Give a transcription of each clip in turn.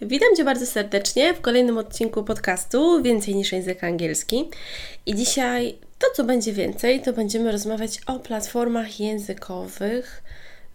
Witam Cię bardzo serdecznie w kolejnym odcinku podcastu Więcej niż język angielski. I dzisiaj to, co będzie więcej, to będziemy rozmawiać o platformach językowych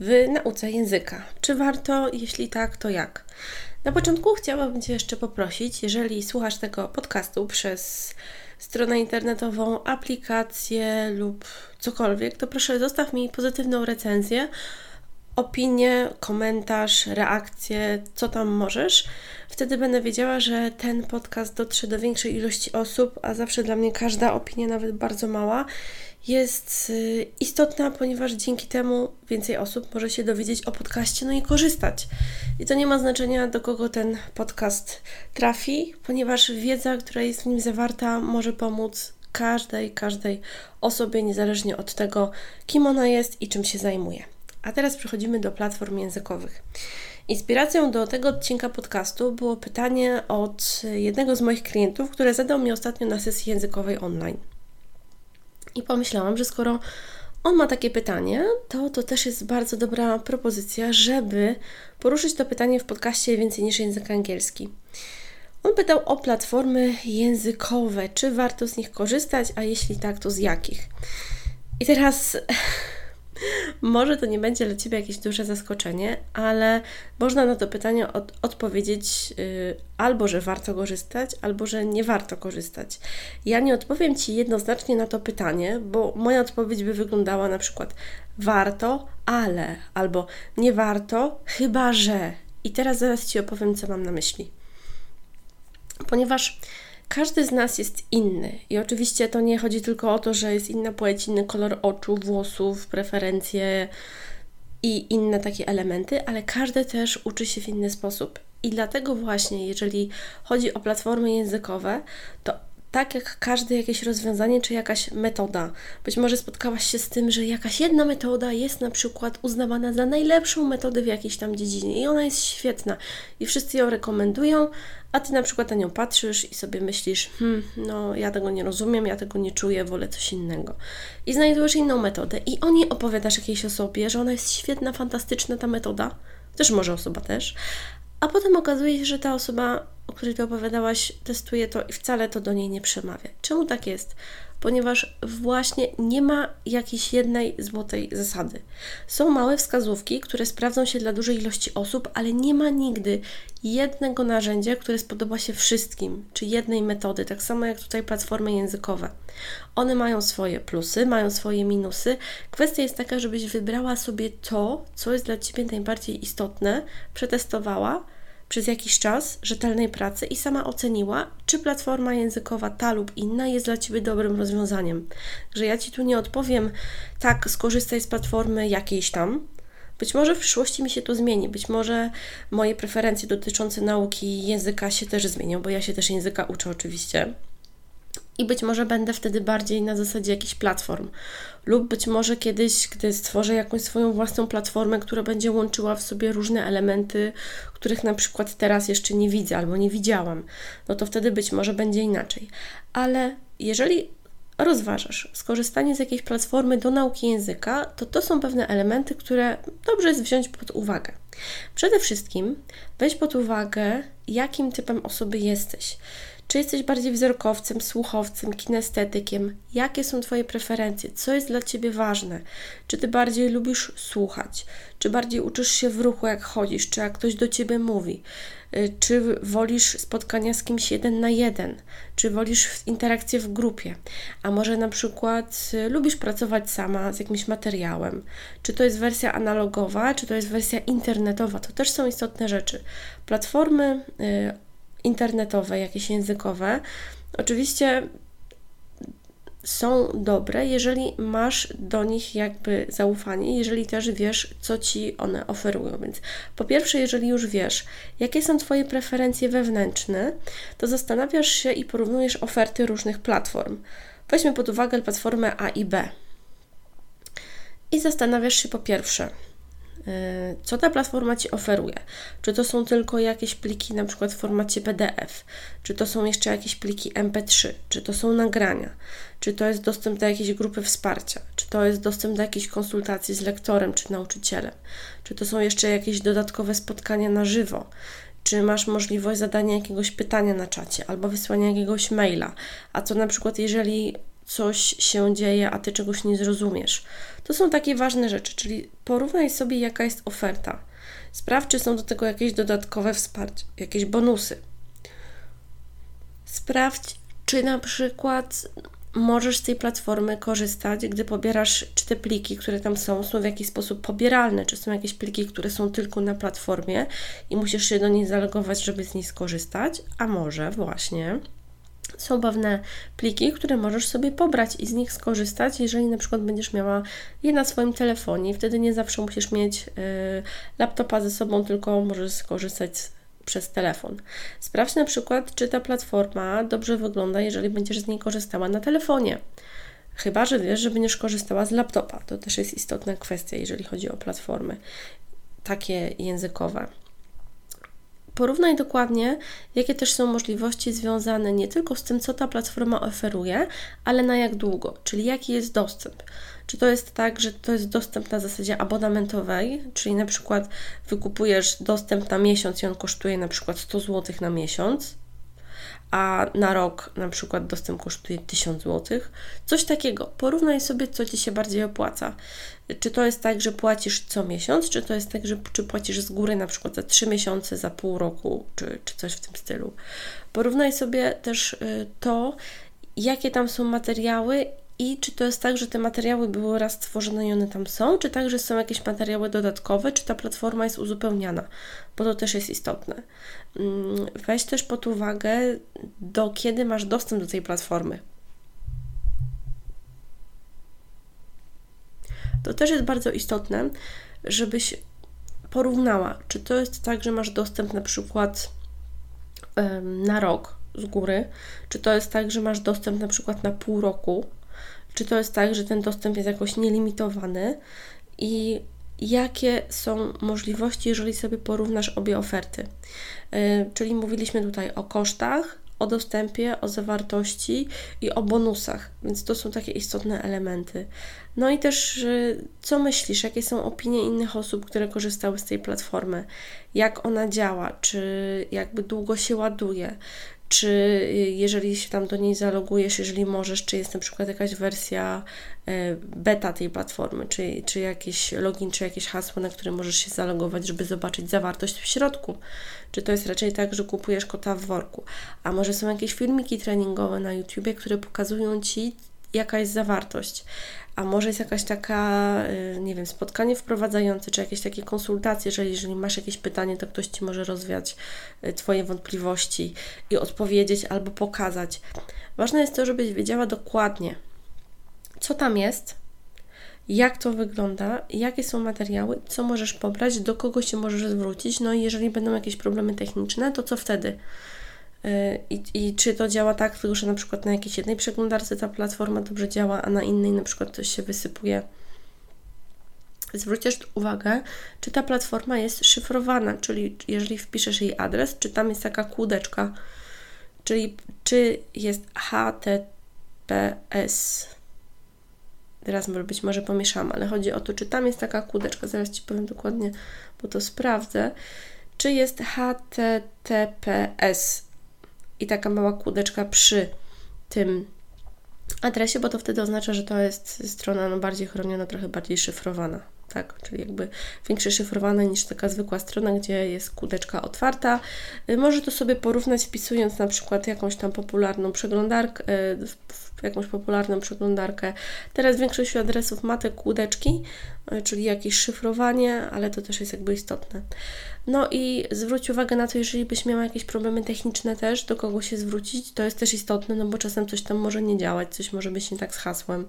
w nauce języka. Czy warto? Jeśli tak, to jak? Na początku chciałabym Cię jeszcze poprosić, jeżeli słuchasz tego podcastu przez stronę internetową, aplikację lub cokolwiek, to proszę zostaw mi pozytywną recenzję opinię, komentarz, reakcję, co tam możesz. Wtedy będę wiedziała, że ten podcast dotrze do większej ilości osób, a zawsze dla mnie każda opinia, nawet bardzo mała, jest y, istotna, ponieważ dzięki temu więcej osób może się dowiedzieć o podcaście, no i korzystać. I to nie ma znaczenia, do kogo ten podcast trafi, ponieważ wiedza, która jest w nim zawarta, może pomóc każdej, każdej osobie, niezależnie od tego, kim ona jest i czym się zajmuje. A teraz przechodzimy do platform językowych. Inspiracją do tego odcinka podcastu było pytanie od jednego z moich klientów, które zadał mi ostatnio na sesji językowej online. I pomyślałam, że skoro on ma takie pytanie, to to też jest bardzo dobra propozycja, żeby poruszyć to pytanie w podcaście więcej niż język angielski. On pytał o platformy językowe, czy warto z nich korzystać, a jeśli tak, to z jakich. I teraz Może to nie będzie dla Ciebie jakieś duże zaskoczenie, ale można na to pytanie od, odpowiedzieć yy, albo, że warto korzystać, albo, że nie warto korzystać. Ja nie odpowiem Ci jednoznacznie na to pytanie, bo moja odpowiedź by wyglądała na przykład warto, ale, albo nie warto, chyba że. I teraz zaraz Ci opowiem, co mam na myśli. Ponieważ każdy z nas jest inny i oczywiście to nie chodzi tylko o to, że jest inna płeć, inny kolor oczu, włosów, preferencje i inne takie elementy, ale każdy też uczy się w inny sposób. I dlatego właśnie, jeżeli chodzi o platformy językowe, to tak jak każde jakieś rozwiązanie czy jakaś metoda. Być może spotkałaś się z tym, że jakaś jedna metoda jest na przykład uznawana za najlepszą metodę w jakiejś tam dziedzinie i ona jest świetna i wszyscy ją rekomendują, a ty na przykład na nią patrzysz i sobie myślisz, hmm, no ja tego nie rozumiem, ja tego nie czuję, wolę coś innego. I znajdujesz inną metodę i o niej opowiadasz jakiejś osobie, że ona jest świetna, fantastyczna ta metoda, też może osoba też, a potem okazuje się, że ta osoba, o której ty opowiadałaś, testuje to i wcale to do niej nie przemawia. Czemu tak jest? Ponieważ właśnie nie ma jakiejś jednej złotej zasady. Są małe wskazówki, które sprawdzą się dla dużej ilości osób, ale nie ma nigdy jednego narzędzia, które spodoba się wszystkim, czy jednej metody, tak samo jak tutaj platformy językowe. One mają swoje plusy, mają swoje minusy. Kwestia jest taka, żebyś wybrała sobie to, co jest dla Ciebie najbardziej istotne, przetestowała przez jakiś czas rzetelnej pracy i sama oceniła, czy platforma językowa ta lub inna jest dla Ciebie dobrym rozwiązaniem. Że ja Ci tu nie odpowiem, tak, skorzystaj z platformy jakiejś tam. Być może w przyszłości mi się to zmieni, być może moje preferencje dotyczące nauki języka się też zmienią, bo ja się też języka uczę oczywiście. I być może będę wtedy bardziej na zasadzie jakichś platform. Lub być może kiedyś, gdy stworzę jakąś swoją własną platformę, która będzie łączyła w sobie różne elementy, których na przykład teraz jeszcze nie widzę albo nie widziałam, no to wtedy być może będzie inaczej. Ale jeżeli rozważasz skorzystanie z jakiejś platformy do nauki języka, to to są pewne elementy, które dobrze jest wziąć pod uwagę. Przede wszystkim weź pod uwagę, jakim typem osoby jesteś. Czy jesteś bardziej wzrokowcem, słuchowcem, kinestetykiem? Jakie są Twoje preferencje? Co jest dla Ciebie ważne? Czy Ty bardziej lubisz słuchać? Czy bardziej uczysz się w ruchu, jak chodzisz? Czy jak ktoś do Ciebie mówi? Y, czy wolisz spotkania z kimś jeden na jeden? Czy wolisz interakcję w grupie? A może na przykład y, lubisz pracować sama z jakimś materiałem? Czy to jest wersja analogowa, czy to jest wersja internetowa? To też są istotne rzeczy. Platformy y, internetowe, jakieś językowe. Oczywiście są dobre, jeżeli masz do nich jakby zaufanie, jeżeli też wiesz, co ci one oferują. Więc po pierwsze, jeżeli już wiesz, jakie są Twoje preferencje wewnętrzne, to zastanawiasz się i porównujesz oferty różnych platform. Weźmy pod uwagę platformę A i B. I zastanawiasz się po pierwsze, co ta platforma Ci oferuje? Czy to są tylko jakieś pliki na przykład w formacie PDF? Czy to są jeszcze jakieś pliki MP3? Czy to są nagrania? Czy to jest dostęp do jakiejś grupy wsparcia? Czy to jest dostęp do jakiejś konsultacji z lektorem czy nauczycielem? Czy to są jeszcze jakieś dodatkowe spotkania na żywo? Czy masz możliwość zadania jakiegoś pytania na czacie albo wysłania jakiegoś maila? A co na przykład, jeżeli coś się dzieje, a ty czegoś nie zrozumiesz. To są takie ważne rzeczy, czyli porównaj sobie, jaka jest oferta. Sprawdź, czy są do tego jakieś dodatkowe wsparcie, jakieś bonusy. Sprawdź, czy na przykład możesz z tej platformy korzystać, gdy pobierasz, czy te pliki, które tam są, są w jakiś sposób pobieralne, czy są jakieś pliki, które są tylko na platformie i musisz się do nich zalogować, żeby z nich skorzystać, a może właśnie są pewne pliki, które możesz sobie pobrać i z nich skorzystać, jeżeli na przykład będziesz miała je na swoim telefonie. Wtedy nie zawsze musisz mieć y, laptopa ze sobą, tylko możesz skorzystać przez telefon. Sprawdź na przykład, czy ta platforma dobrze wygląda, jeżeli będziesz z niej korzystała na telefonie. Chyba, że wiesz, że będziesz korzystała z laptopa. To też jest istotna kwestia, jeżeli chodzi o platformy takie językowe. Porównaj dokładnie, jakie też są możliwości związane nie tylko z tym, co ta platforma oferuje, ale na jak długo, czyli jaki jest dostęp. Czy to jest tak, że to jest dostęp na zasadzie abonamentowej, czyli na przykład wykupujesz dostęp na miesiąc i on kosztuje na przykład 100 zł na miesiąc, a na rok na przykład dostęp kosztuje 1000 zł. Coś takiego. Porównaj sobie, co Ci się bardziej opłaca. Czy to jest tak, że płacisz co miesiąc, czy to jest tak, że czy płacisz z góry na przykład za 3 miesiące, za pół roku, czy, czy coś w tym stylu. Porównaj sobie też y, to, jakie tam są materiały i czy to jest tak, że te materiały były raz stworzone i one tam są, czy tak, że są jakieś materiały dodatkowe, czy ta platforma jest uzupełniana, bo to też jest istotne. Mm, weź też pod uwagę, do kiedy masz dostęp do tej platformy. To też jest bardzo istotne, żebyś porównała, czy to jest tak, że masz dostęp na przykład na rok z góry, czy to jest tak, że masz dostęp na przykład na pół roku, czy to jest tak, że ten dostęp jest jakoś nielimitowany? I jakie są możliwości, jeżeli sobie porównasz obie oferty. Yy, czyli mówiliśmy tutaj o kosztach, o dostępie, o zawartości i o bonusach, więc to są takie istotne elementy. No i też, yy, co myślisz, jakie są opinie innych osób, które korzystały z tej platformy, jak ona działa, czy jakby długo się ładuje, czy y, jeżeli się tam do niej zalogujesz, jeżeli możesz, czy jest na przykład jakaś wersja e, beta tej platformy, czy, czy jakiś login, czy jakieś hasło, na które możesz się zalogować, żeby zobaczyć zawartość w środku. Czy to jest raczej tak, że kupujesz kota w worku, a może są jakieś filmiki treningowe na YouTubie, które pokazują Ci, jaka jest zawartość a może jest jakaś taka, y, nie wiem, spotkanie wprowadzające, czy jakieś takie konsultacje, że jeżeli masz jakieś pytanie, to ktoś Ci może rozwiać y, Twoje wątpliwości i odpowiedzieć albo pokazać. Ważne jest to, żebyś wiedziała dokładnie, co tam jest, jak to wygląda, jakie są materiały, co możesz pobrać, do kogo się możesz zwrócić, no i jeżeli będą jakieś problemy techniczne, to co wtedy? Y, I, I czy to działa tak, tylko że na przykład na jakiejś jednej przeglądarce ta platforma dobrze działa, a na innej na przykład coś się wysypuje. Zwrócisz uwagę, czy ta platforma jest szyfrowana, czyli jeżeli wpiszesz jej adres, czy tam jest taka kłódeczka, czyli czy jest HTTPS. Teraz być może pomieszam, ale chodzi o to, czy tam jest taka kłódeczka, zaraz Ci powiem dokładnie, bo to sprawdzę, czy jest HTTPS i taka mała kłódeczka przy tym adresie, bo to wtedy oznacza, że to jest strona no, bardziej chroniona, trochę bardziej szyfrowana. Tak? Czyli jakby większe szyfrowane niż taka zwykła strona, gdzie jest kółeczka otwarta. Y, może to sobie porównać wpisując na przykład jakąś tam popularną przeglądarkę, jakąś popularną przeglądarkę. Teraz większość adresów ma te kółeczki, czyli jakieś szyfrowanie, ale to też jest jakby istotne. No i zwróć uwagę na to, jeżeli byś miała jakieś problemy techniczne też, do kogo się zwrócić, to jest też istotne, no bo czasem coś tam może nie działać, coś może być nie tak z hasłem.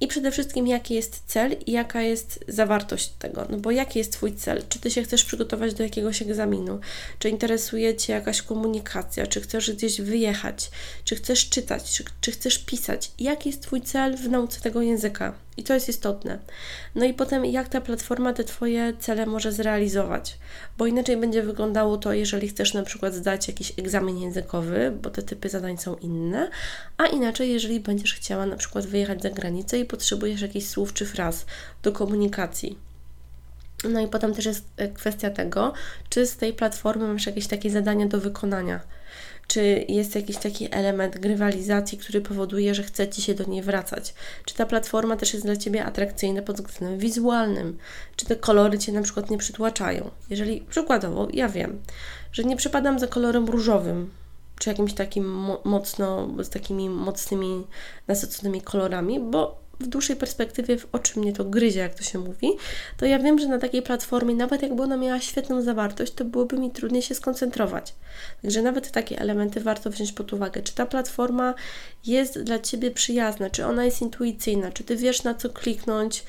I przede wszystkim, jaki jest cel i jaka jest zawartość tego. No bo jaki jest Twój cel? Czy Ty się chcesz przygotować do jakiegoś egzaminu? Czy interesuje Cię jakaś komunikacja? Czy chcesz gdzieś wyjechać? Czy chcesz czytać? Czy, czy chcesz pisać? Jaki jest Twój cel w nauce tego języka? I to jest istotne. No i potem, jak ta platforma te Twoje cele może zrealizować, bo inaczej będzie wyglądało to, jeżeli chcesz na przykład zdać jakiś egzamin językowy, bo te typy zadań są inne, a inaczej, jeżeli będziesz chciała na przykład wyjechać za granicę i potrzebujesz jakichś słów czy fraz do komunikacji. No i potem też jest e, kwestia tego, czy z tej platformy masz jakieś takie zadania do wykonania czy jest jakiś taki element grywalizacji, który powoduje, że chce Ci się do niej wracać? Czy ta platforma też jest dla Ciebie atrakcyjna pod względem wizualnym? Czy te kolory Cię na przykład nie przytłaczają? Jeżeli przykładowo, ja wiem, że nie przepadam za kolorem różowym, czy jakimś takim mocno, z takimi mocnymi, nasyconymi kolorami, bo w dłuższej perspektywie w oczy mnie to gryzie, jak to się mówi, to ja wiem, że na takiej platformie, nawet jakby ona miała świetną zawartość, to byłoby mi trudniej się skoncentrować. Także nawet takie elementy warto wziąć pod uwagę. Czy ta platforma jest dla Ciebie przyjazna, czy ona jest intuicyjna, czy Ty wiesz na co kliknąć,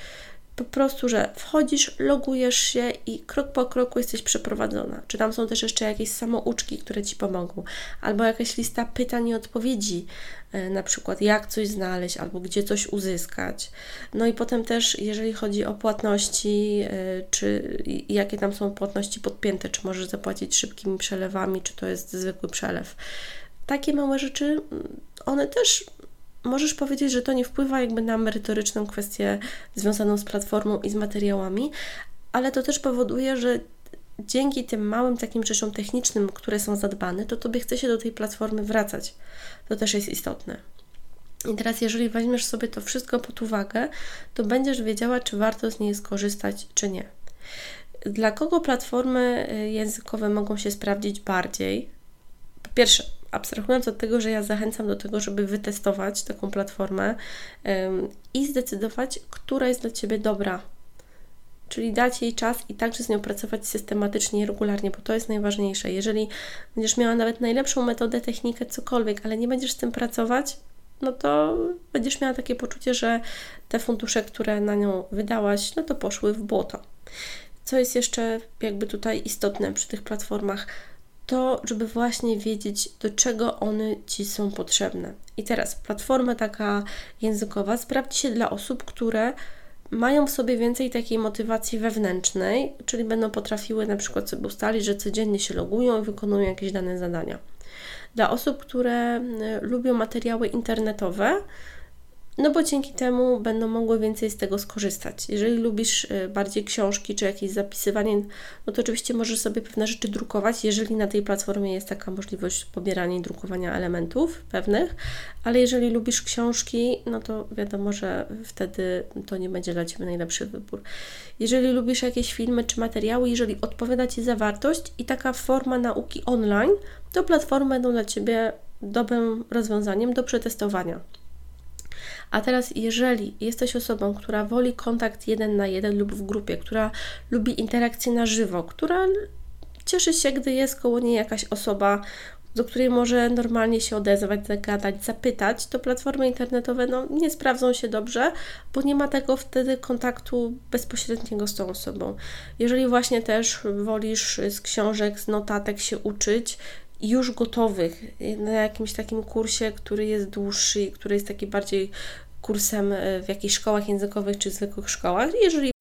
po prostu, że wchodzisz, logujesz się i krok po kroku jesteś przeprowadzona. Czy tam są też jeszcze jakieś samouczki, które Ci pomogą, albo jakaś lista pytań i odpowiedzi, e, na przykład jak coś znaleźć, albo gdzie coś uzyskać. No i potem też, jeżeli chodzi o płatności, e, czy jakie tam są płatności podpięte, czy możesz zapłacić szybkimi przelewami, czy to jest zwykły przelew. Takie małe rzeczy, mm, one też możesz powiedzieć, że to nie wpływa jakby na merytoryczną kwestię związaną z platformą i z materiałami, ale to też powoduje, że dzięki tym małym takim rzeczom technicznym, które są zadbane, to Tobie chce się do tej platformy wracać. To też jest istotne. I teraz, jeżeli weźmiesz sobie to wszystko pod uwagę, to będziesz wiedziała, czy warto z niej skorzystać, czy nie. Dla kogo platformy y, językowe mogą się sprawdzić bardziej? Po pierwsze, abstrahując od tego, że ja zachęcam do tego, żeby wytestować taką platformę ym, i zdecydować, która jest dla Ciebie dobra. Czyli dać jej czas i także z nią pracować systematycznie i regularnie, bo to jest najważniejsze. Jeżeli będziesz miała nawet najlepszą metodę, technikę, cokolwiek, ale nie będziesz z tym pracować, no to będziesz miała takie poczucie, że te fundusze, które na nią wydałaś, no to poszły w błoto. Co jest jeszcze jakby tutaj istotne przy tych platformach? To, żeby właśnie wiedzieć, do czego one Ci są potrzebne. I teraz platforma taka językowa sprawdzi się dla osób, które mają w sobie więcej takiej motywacji wewnętrznej, czyli będą potrafiły na przykład sobie ustalić, że codziennie się logują i wykonują jakieś dane zadania. Dla osób, które y, lubią materiały internetowe, no bo dzięki temu będą mogły więcej z tego skorzystać. Jeżeli lubisz y, bardziej książki czy jakieś zapisywanie, no to oczywiście możesz sobie pewne rzeczy drukować, jeżeli na tej platformie jest taka możliwość pobierania i drukowania elementów pewnych, ale jeżeli lubisz książki, no to wiadomo, że wtedy to nie będzie dla Ciebie najlepszy wybór. Jeżeli lubisz jakieś filmy czy materiały, jeżeli odpowiada Ci zawartość i taka forma nauki online, to platformy będą dla Ciebie dobrym rozwiązaniem do przetestowania. A teraz, jeżeli jesteś osobą, która woli kontakt jeden na jeden lub w grupie, która lubi interakcję na żywo, która cieszy się, gdy jest koło niej jakaś osoba, do której może normalnie się odezwać, zagadać, zapytać, to platformy internetowe no, nie sprawdzą się dobrze, bo nie ma tego wtedy kontaktu bezpośredniego z tą osobą. Jeżeli właśnie też wolisz z książek, z notatek się uczyć, już gotowych na jakimś takim kursie, który jest dłuższy, który jest taki bardziej kursem e, w jakichś szkołach językowych czy zwykłych szkołach. Jeżeli